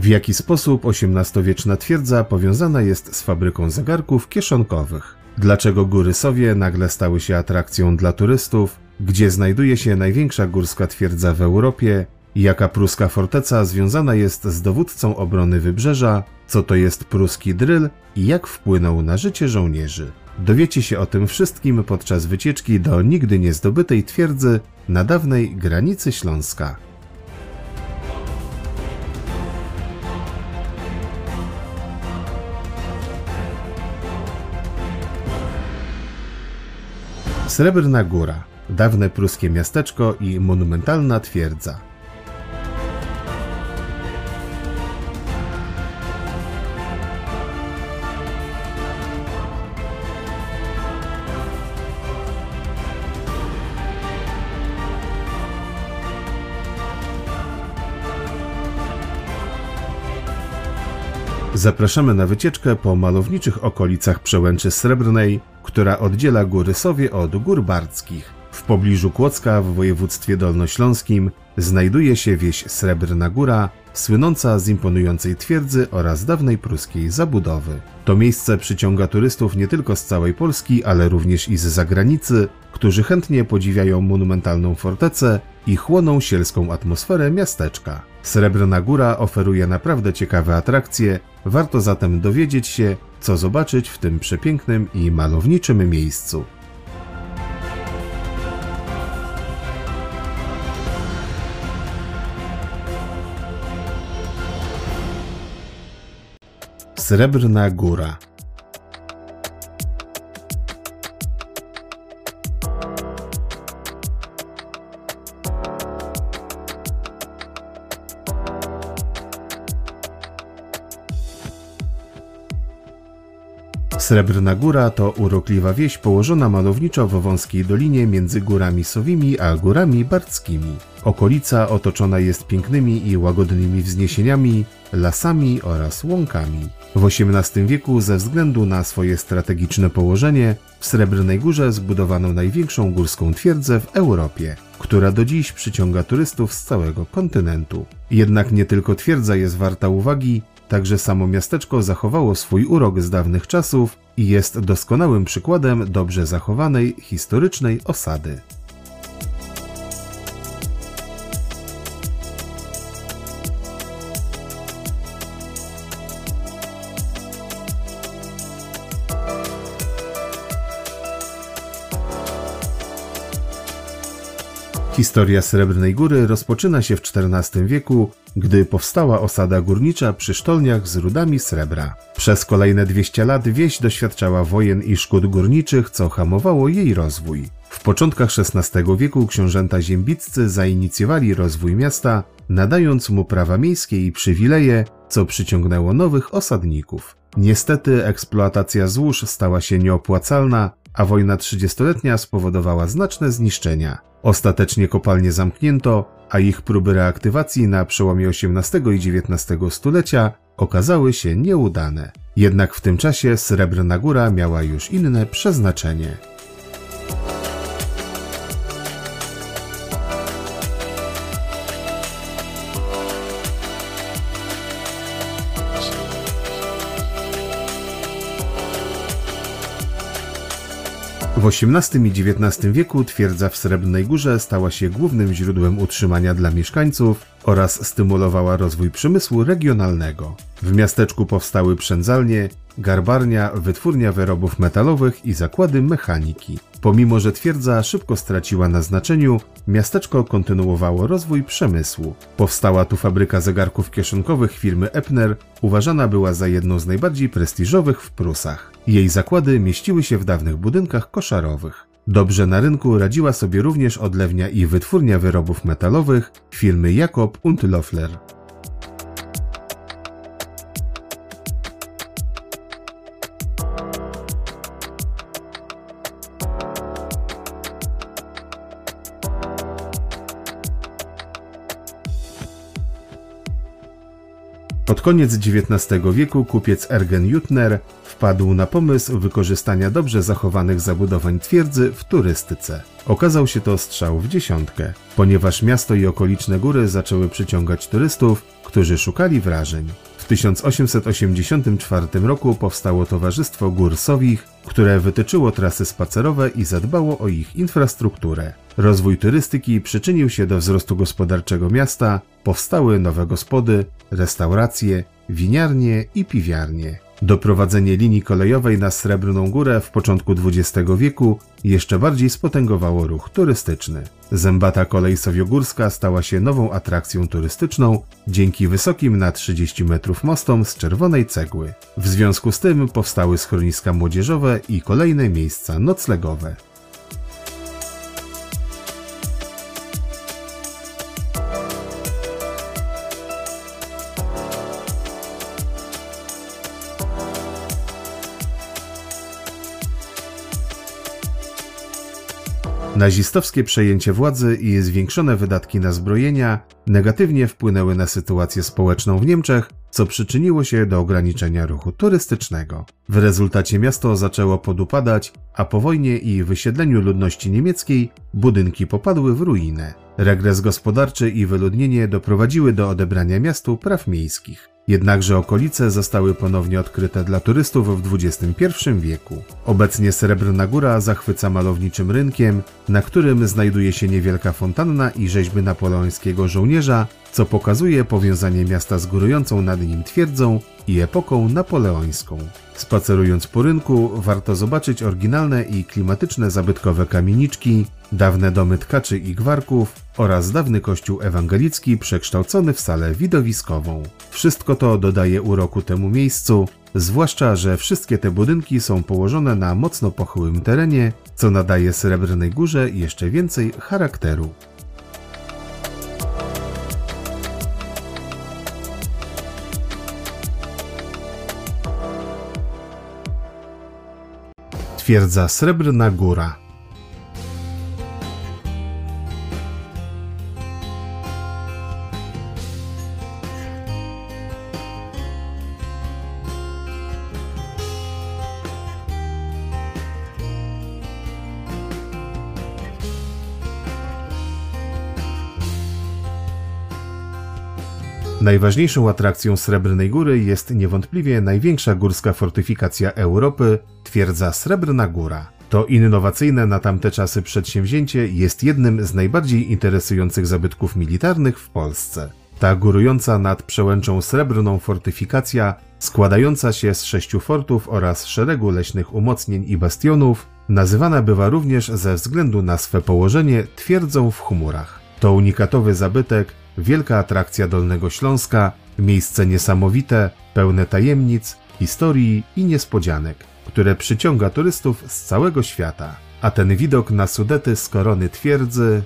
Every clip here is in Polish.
W jaki sposób XVIII-wieczna twierdza powiązana jest z fabryką zegarków kieszonkowych? Dlaczego góry Sowie nagle stały się atrakcją dla turystów? Gdzie znajduje się największa górska twierdza w Europie? Jaka pruska forteca związana jest z dowódcą obrony wybrzeża? Co to jest pruski dryl i jak wpłynął na życie żołnierzy? Dowiecie się o tym wszystkim podczas wycieczki do nigdy niezdobytej twierdzy na dawnej granicy Śląska. Srebrna Góra, dawne pruskie miasteczko i monumentalna twierdza. Zapraszamy na wycieczkę po malowniczych okolicach przełęczy Srebrnej, która oddziela Góry Sowie od Gór Bardzkich. W pobliżu Kłodzka w województwie dolnośląskim znajduje się wieś Srebrna Góra, słynąca z imponującej twierdzy oraz dawnej pruskiej zabudowy. To miejsce przyciąga turystów nie tylko z całej Polski, ale również i z zagranicy, którzy chętnie podziwiają monumentalną fortecę i chłoną sielską atmosferę miasteczka. Srebrna Góra oferuje naprawdę ciekawe atrakcje, warto zatem dowiedzieć się, co zobaczyć w tym przepięknym i malowniczym miejscu. Srebrna Góra Srebrna Góra to urokliwa wieś położona malowniczo w wąskiej dolinie między górami Sowimi a górami Barckimi. Okolica otoczona jest pięknymi i łagodnymi wzniesieniami, lasami oraz łąkami. W XVIII wieku ze względu na swoje strategiczne położenie w Srebrnej Górze zbudowano największą górską twierdzę w Europie, która do dziś przyciąga turystów z całego kontynentu. Jednak nie tylko twierdza jest warta uwagi, Także samo miasteczko zachowało swój urok z dawnych czasów i jest doskonałym przykładem dobrze zachowanej historycznej osady. Historia Srebrnej Góry rozpoczyna się w XIV wieku, gdy powstała osada górnicza przy sztolniach z rudami srebra. Przez kolejne 200 lat wieś doświadczała wojen i szkód górniczych, co hamowało jej rozwój. W początkach XVI wieku książęta ziembiccy zainicjowali rozwój miasta, nadając mu prawa miejskie i przywileje, co przyciągnęło nowych osadników. Niestety eksploatacja złóż stała się nieopłacalna, a wojna trzydziestoletnia spowodowała znaczne zniszczenia. Ostatecznie kopalnie zamknięto, a ich próby reaktywacji na przełomie XVIII i XIX stulecia okazały się nieudane. Jednak w tym czasie Srebrna Góra miała już inne przeznaczenie. W XVIII i XIX wieku twierdza w Srebrnej Górze stała się głównym źródłem utrzymania dla mieszkańców oraz stymulowała rozwój przemysłu regionalnego. W miasteczku powstały przędzalnie, garbarnia, wytwórnia wyrobów metalowych i zakłady mechaniki. Pomimo, że twierdza szybko straciła na znaczeniu, miasteczko kontynuowało rozwój przemysłu. Powstała tu fabryka zegarków kieszonkowych firmy Epner, uważana była za jedną z najbardziej prestiżowych w Prusach. Jej zakłady mieściły się w dawnych budynkach koszarowych. Dobrze na rynku radziła sobie również odlewnia i wytwórnia wyrobów metalowych firmy Jakob und Loeffler. Pod koniec XIX wieku kupiec Ergen Jutner wpadł na pomysł wykorzystania dobrze zachowanych zabudowań twierdzy w turystyce. Okazał się to strzał w dziesiątkę, ponieważ miasto i okoliczne góry zaczęły przyciągać turystów, którzy szukali wrażeń. W 1884 roku powstało Towarzystwo Gór Sowich, które wytyczyło trasy spacerowe i zadbało o ich infrastrukturę. Rozwój turystyki przyczynił się do wzrostu gospodarczego miasta, powstały nowe gospody, restauracje, winiarnie i piwiarnie. Doprowadzenie linii kolejowej na Srebrną Górę w początku XX wieku jeszcze bardziej spotęgowało ruch turystyczny. Zębata kolej sowiogórska stała się nową atrakcją turystyczną dzięki wysokim na 30 metrów mostom z czerwonej cegły. W związku z tym powstały schroniska młodzieżowe i kolejne miejsca noclegowe. Nazistowskie przejęcie władzy i zwiększone wydatki na zbrojenia negatywnie wpłynęły na sytuację społeczną w Niemczech, co przyczyniło się do ograniczenia ruchu turystycznego. W rezultacie miasto zaczęło podupadać, a po wojnie i wysiedleniu ludności niemieckiej budynki popadły w ruinę. Regres gospodarczy i wyludnienie doprowadziły do odebrania miastu praw miejskich. Jednakże okolice zostały ponownie odkryte dla turystów w XXI wieku. Obecnie Srebrna Góra zachwyca malowniczym rynkiem, na którym znajduje się niewielka fontanna i rzeźby napoleońskiego żołnierza, co pokazuje powiązanie miasta z górującą nad nim twierdzą i epoką napoleońską. Spacerując po rynku, warto zobaczyć oryginalne i klimatyczne zabytkowe kamieniczki, dawne domy tkaczy i gwarków oraz dawny kościół ewangelicki przekształcony w salę widowiskową. Wszystko to dodaje uroku temu miejscu, zwłaszcza, że wszystkie te budynki są położone na mocno pochyłym terenie, co nadaje Srebrnej Górze jeszcze więcej charakteru. Twierdza Srebrna Góra Najważniejszą atrakcją Srebrnej Góry jest niewątpliwie największa górska fortyfikacja Europy, twierdza Srebrna Góra. To innowacyjne na tamte czasy przedsięwzięcie jest jednym z najbardziej interesujących zabytków militarnych w Polsce. Ta górująca nad przełęczą srebrną fortyfikacja, składająca się z sześciu fortów oraz szeregu leśnych umocnień i bastionów, nazywana bywa również ze względu na swe położenie twierdzą w chmurach. To unikatowy zabytek, wielka atrakcja Dolnego Śląska, miejsce niesamowite, pełne tajemnic, historii i niespodzianek, które przyciąga turystów z całego świata. A ten widok na Sudety z korony twierdzy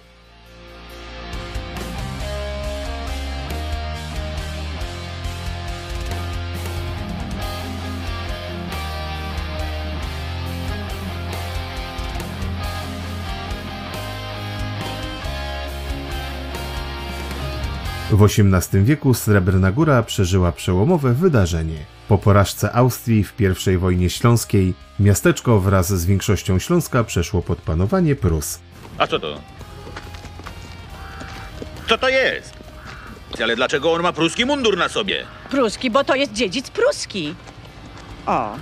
W XVIII wieku Srebrna Góra przeżyła przełomowe wydarzenie. Po porażce Austrii w I wojnie śląskiej miasteczko wraz z większością Śląska przeszło pod panowanie Prus. A co to? Co to jest? Ale dlaczego on ma pruski mundur na sobie? Pruski, bo to jest dziedzic pruski. O.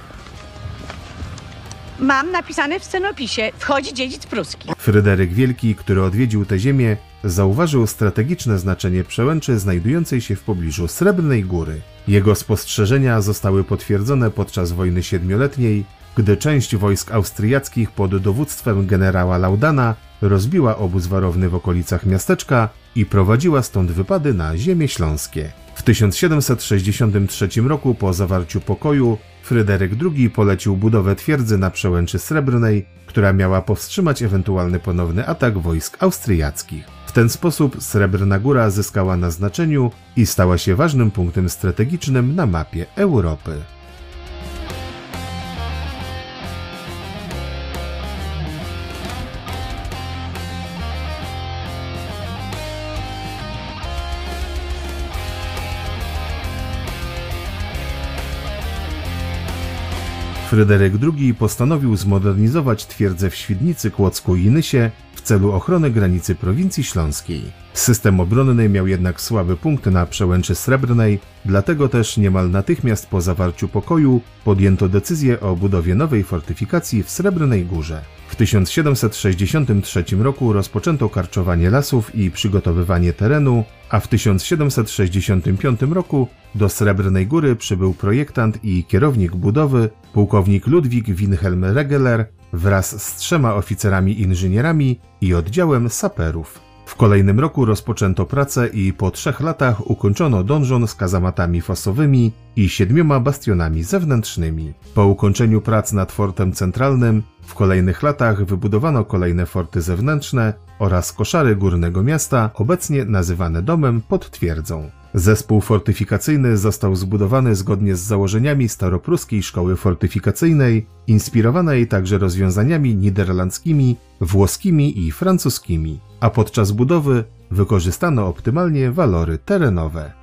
Mam napisane w scenopisie, wchodzi dziedzic pruski. Fryderyk Wielki, który odwiedził tę ziemię, zauważył strategiczne znaczenie przełęczy znajdującej się w pobliżu Srebrnej Góry. Jego spostrzeżenia zostały potwierdzone podczas wojny siedmioletniej, gdy część wojsk austriackich pod dowództwem generała Laudana rozbiła obóz warowny w okolicach miasteczka i prowadziła stąd wypady na ziemie śląskie. W 1763 roku po zawarciu pokoju Fryderyk II polecił budowę twierdzy na przełęczy Srebrnej, która miała powstrzymać ewentualny ponowny atak wojsk austriackich. W ten sposób Srebrna Góra zyskała na znaczeniu i stała się ważnym punktem strategicznym na mapie Europy. Fryderyk II postanowił zmodernizować twierdzę w Świdnicy, Kłodzku i Nysie w celu ochrony granicy prowincji śląskiej. System obronny miał jednak słaby punkt na przełęczy Srebrnej, dlatego też niemal natychmiast po zawarciu pokoju podjęto decyzję o budowie nowej fortyfikacji w Srebrnej Górze. W 1763 roku rozpoczęto karczowanie lasów i przygotowywanie terenu, a w 1765 roku do Srebrnej Góry przybył projektant i kierownik budowy, pułkownik Ludwik Wilhelm Regeler wraz z trzema oficerami inżynierami i oddziałem saperów. W kolejnym roku rozpoczęto pracę i po trzech latach ukończono donżon z kazamatami fasowymi i siedmioma bastionami zewnętrznymi. Po ukończeniu prac nad fortem centralnym w kolejnych latach wybudowano kolejne forty zewnętrzne oraz koszary górnego miasta, obecnie nazywane domem pod twierdzą. Zespół fortyfikacyjny został zbudowany zgodnie z założeniami staropruskiej szkoły fortyfikacyjnej, inspirowanej także rozwiązaniami niderlandzkimi, włoskimi i francuskimi, a podczas budowy wykorzystano optymalnie walory terenowe.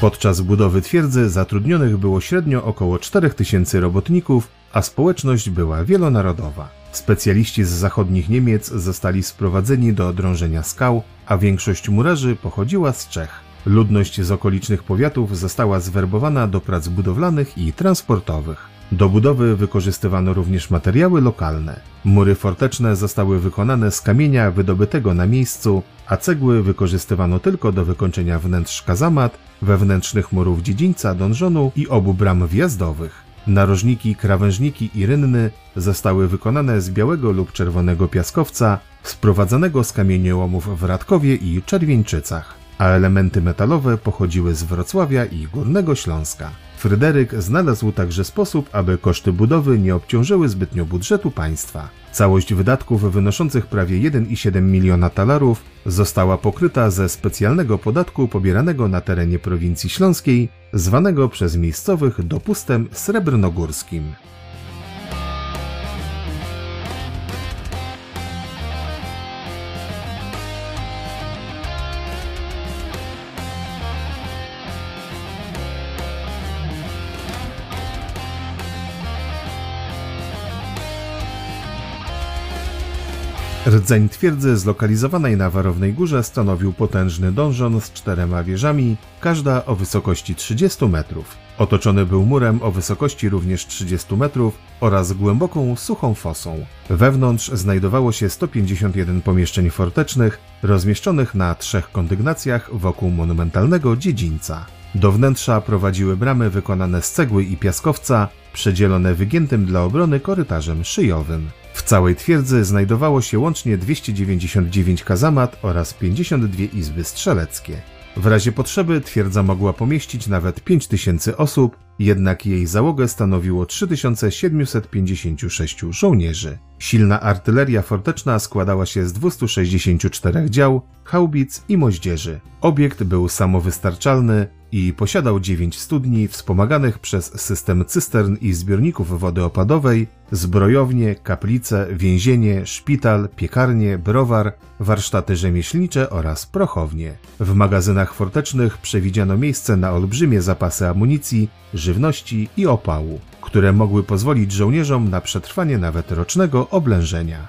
Podczas budowy twierdzy zatrudnionych było średnio około 4000 robotników, a społeczność była wielonarodowa. Specjaliści z zachodnich Niemiec zostali sprowadzeni do drążenia skał, a większość murarzy pochodziła z Czech. Ludność z okolicznych powiatów została zwerbowana do prac budowlanych i transportowych. Do budowy wykorzystywano również materiały lokalne. Mury forteczne zostały wykonane z kamienia wydobytego na miejscu, a cegły wykorzystywano tylko do wykończenia wnętrz kazamat, wewnętrznych murów dziedzińca, donżonu i obu bram wjazdowych. Narożniki, krawężniki i rynny zostały wykonane z białego lub czerwonego piaskowca, sprowadzanego z kamieniołomów w Radkowie i Czerwieńczycach, a elementy metalowe pochodziły z Wrocławia i Górnego Śląska. Fryderyk znalazł także sposób, aby koszty budowy nie obciążyły zbytnio budżetu państwa. Całość wydatków wynoszących prawie 1,7 miliona talarów została pokryta ze specjalnego podatku pobieranego na terenie prowincji śląskiej, zwanego przez miejscowych dopustem srebrnogórskim. Rdzeń twierdzy zlokalizowanej na Warownej Górze stanowił potężny donżon z czterema wieżami, każda o wysokości 30 metrów. Otoczony był murem o wysokości również 30 metrów oraz głęboką, suchą fosą. Wewnątrz znajdowało się 151 pomieszczeń fortecznych, rozmieszczonych na trzech kondygnacjach wokół monumentalnego dziedzińca. Do wnętrza prowadziły bramy wykonane z cegły i piaskowca, przedzielone wygiętym dla obrony korytarzem szyjowym. W całej twierdzy znajdowało się łącznie 299 kazamat oraz 52 izby strzeleckie. W razie potrzeby twierdza mogła pomieścić nawet 5000 osób, jednak jej załogę stanowiło 3756 żołnierzy. Silna artyleria forteczna składała się z 264 dział, haubic i moździerzy. Obiekt był samowystarczalny i posiadał 9 studni wspomaganych przez system cystern i zbiorników wody opadowej, zbrojownie, kaplice, więzienie, szpital, piekarnie, browar, warsztaty rzemieślnicze oraz prochownie. W magazynach fortecznych przewidziano miejsce na olbrzymie zapasy amunicji, żywności i opału, które mogły pozwolić żołnierzom na przetrwanie nawet rocznego oblężenia.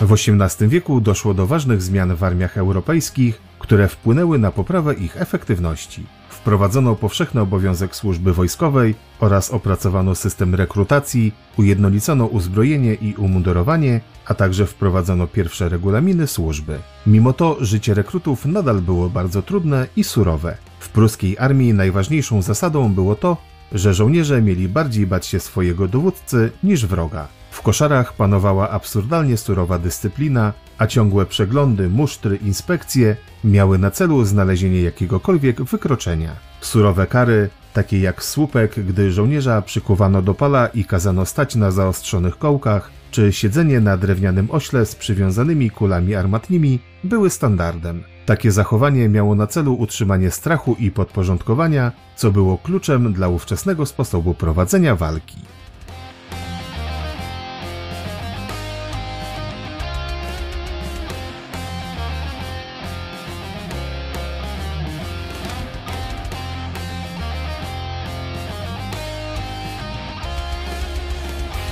W XVIII wieku doszło do ważnych zmian w armiach europejskich, które wpłynęły na poprawę ich efektywności. Wprowadzono powszechny obowiązek służby wojskowej oraz opracowano system rekrutacji, ujednolicono uzbrojenie i umundurowanie, a także wprowadzono pierwsze regulaminy służby. Mimo to życie rekrutów nadal było bardzo trudne i surowe. W pruskiej armii najważniejszą zasadą było to, że żołnierze mieli bardziej bać się swojego dowódcy niż wroga. Koszarach panowała absurdalnie surowa dyscyplina, a ciągłe przeglądy, musztry, inspekcje miały na celu znalezienie jakiegokolwiek wykroczenia. Surowe kary, takie jak słupek, gdy żołnierza przykuwano do pala i kazano stać na zaostrzonych kołkach, czy siedzenie na drewnianym ośle z przywiązanymi kulami armatnimi, były standardem. Takie zachowanie miało na celu utrzymanie strachu i podporządkowania, co było kluczem dla ówczesnego sposobu prowadzenia walki.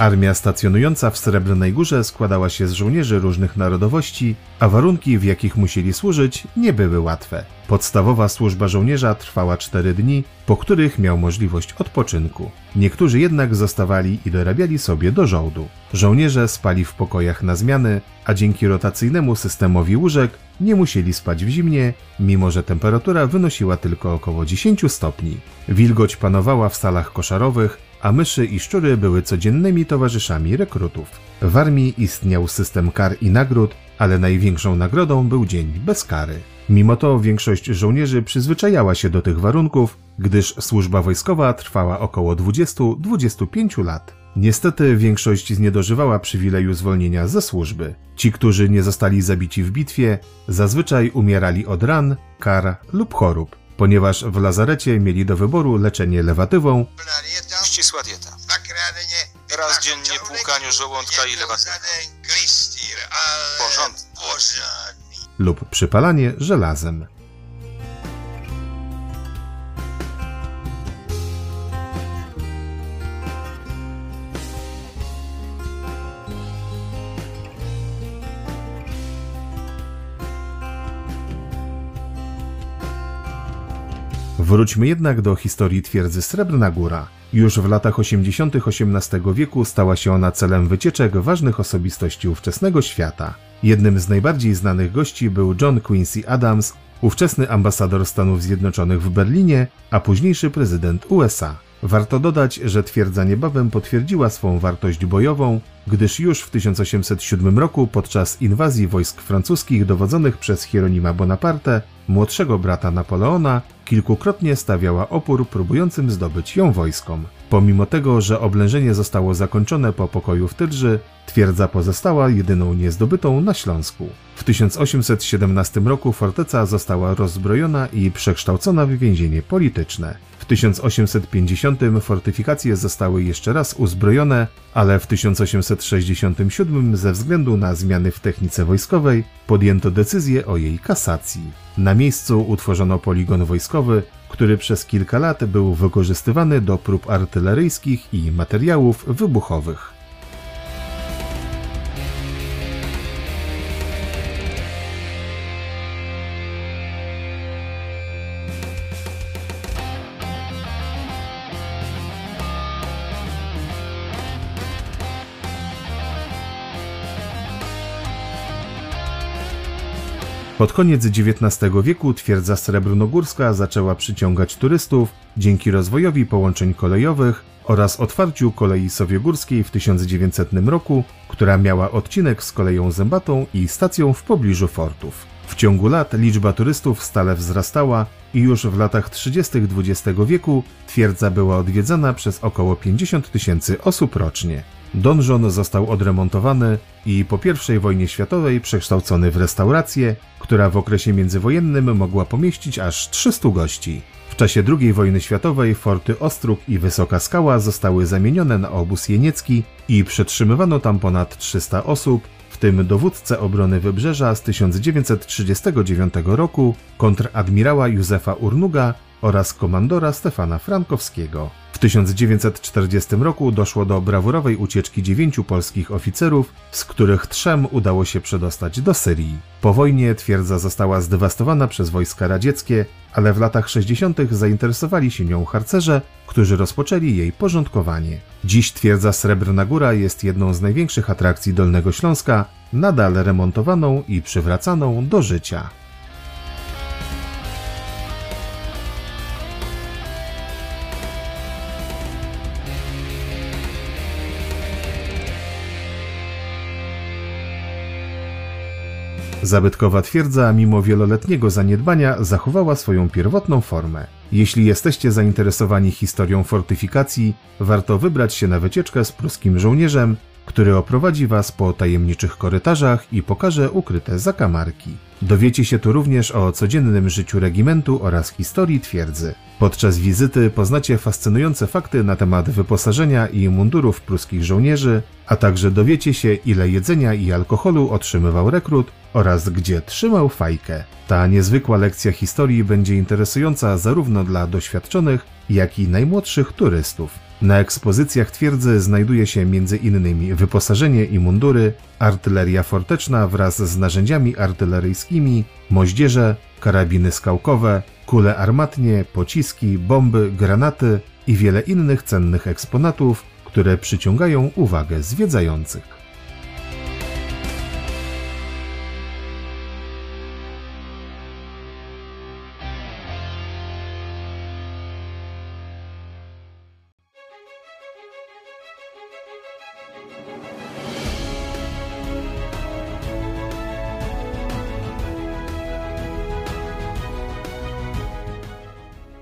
Armia stacjonująca w Srebrnej Górze składała się z żołnierzy różnych narodowości, a warunki, w jakich musieli służyć, nie były łatwe. Podstawowa służba żołnierza trwała 4 dni, po których miał możliwość odpoczynku. Niektórzy jednak zostawali i dorabiali sobie do żołdu. Żołnierze spali w pokojach na zmiany, a dzięki rotacyjnemu systemowi łóżek nie musieli spać w zimnie, mimo że temperatura wynosiła tylko około 10 stopni. Wilgoć panowała w salach koszarowych, a myszy i szczury były codziennymi towarzyszami rekrutów. W armii istniał system kar i nagród, ale największą nagrodą był dzień bez kary. Mimo to większość żołnierzy przyzwyczajała się do tych warunków, gdyż służba wojskowa trwała około 20-25 lat. Niestety większość zniedożywała przywileju zwolnienia ze służby. Ci, którzy nie zostali zabici w bitwie, zazwyczaj umierali od ran, kar lub chorób, ponieważ w lazarecie mieli do wyboru leczenie lewatywą, Ścisła dieta. Raz dziennie płukaniu żołądka i lewatywa. Porządnie. lub przypalanie żelazem. Wróćmy jednak do historii twierdzy Srebrna Góra. Już w latach 80. XVIII wieku stała się ona celem wycieczek ważnych osobistości ówczesnego świata. Jednym z najbardziej znanych gości był John Quincy Adams, ówczesny ambasador Stanów Zjednoczonych w Berlinie, a późniejszy prezydent USA. Warto dodać, że twierdza niebawem potwierdziła swą wartość bojową, gdyż już w 1807 roku podczas inwazji wojsk francuskich dowodzonych przez Hieronima Bonaparte, młodszego brata Napoleona, kilkukrotnie stawiała opór próbującym zdobyć ją wojskom. Pomimo tego, że oblężenie zostało zakończone po pokoju w Tydży, twierdza pozostała jedyną niezdobytą na Śląsku. W 1817 roku forteca została rozzbrojona i przekształcona w więzienie polityczne. W 1850 fortyfikacje zostały jeszcze raz uzbrojone, ale w 1867 ze względu na zmiany w technice wojskowej podjęto decyzję o jej kasacji. Na miejscu utworzono poligon wojskowy, który przez kilka lat był wykorzystywany do prób artyleryjskich i materiałów wybuchowych. Pod koniec XIX wieku twierdza srebrnogórska zaczęła przyciągać turystów dzięki rozwojowi połączeń kolejowych oraz otwarciu kolei sowiegórskiej w 1900 roku, która miała odcinek z koleją zębatą i stacją w pobliżu fortów. W ciągu lat liczba turystów stale wzrastała i już w latach 30. XX wieku twierdza była odwiedzana przez około 50 tysięcy osób rocznie. Donżon został odremontowany i po I wojnie światowej przekształcony w restaurację, która w okresie międzywojennym mogła pomieścić aż 300 gości. W czasie II wojny światowej forty Ostrów i Wysoka Skała zostały zamienione na obóz jeniecki i przetrzymywano tam ponad 300 osób, w tym dowódcę obrony Wybrzeża z 1939 roku, kontradmirała Józefa Urnuga oraz komandora Stefana Frankowskiego. W 1940 roku doszło do brawurowej ucieczki dziewięciu polskich oficerów, z których trzem udało się przedostać do Syrii. Po wojnie twierdza została zdewastowana przez wojska radzieckie, ale w latach 60. zainteresowali się nią harcerze, którzy rozpoczęli jej porządkowanie. Dziś twierdza Srebrna Góra jest jedną z największych atrakcji Dolnego Śląska, nadal remontowaną i przywracaną do życia. Zabytkowa twierdza, mimo wieloletniego zaniedbania, zachowała swoją pierwotną formę. Jeśli jesteście zainteresowani historią fortyfikacji, warto wybrać się na wycieczkę z pruskim żołnierzem, który oprowadzi Was po tajemniczych korytarzach i pokaże ukryte zakamarki. Dowiecie się tu również o codziennym życiu regimentu oraz historii twierdzy. Podczas wizyty poznacie fascynujące fakty na temat wyposażenia i mundurów pruskich żołnierzy, a także dowiecie się, ile jedzenia i alkoholu otrzymywał rekrut oraz gdzie trzymał fajkę. Ta niezwykła lekcja historii będzie interesująca zarówno dla doświadczonych, jak i najmłodszych turystów. Na ekspozycjach twierdzy znajduje się m.in. wyposażenie i mundury, artyleria forteczna wraz z narzędziami artyleryjskimi, moździerze, karabiny skałkowe, kule armatnie, pociski, bomby, granaty i wiele innych cennych eksponatów, które przyciągają uwagę zwiedzających.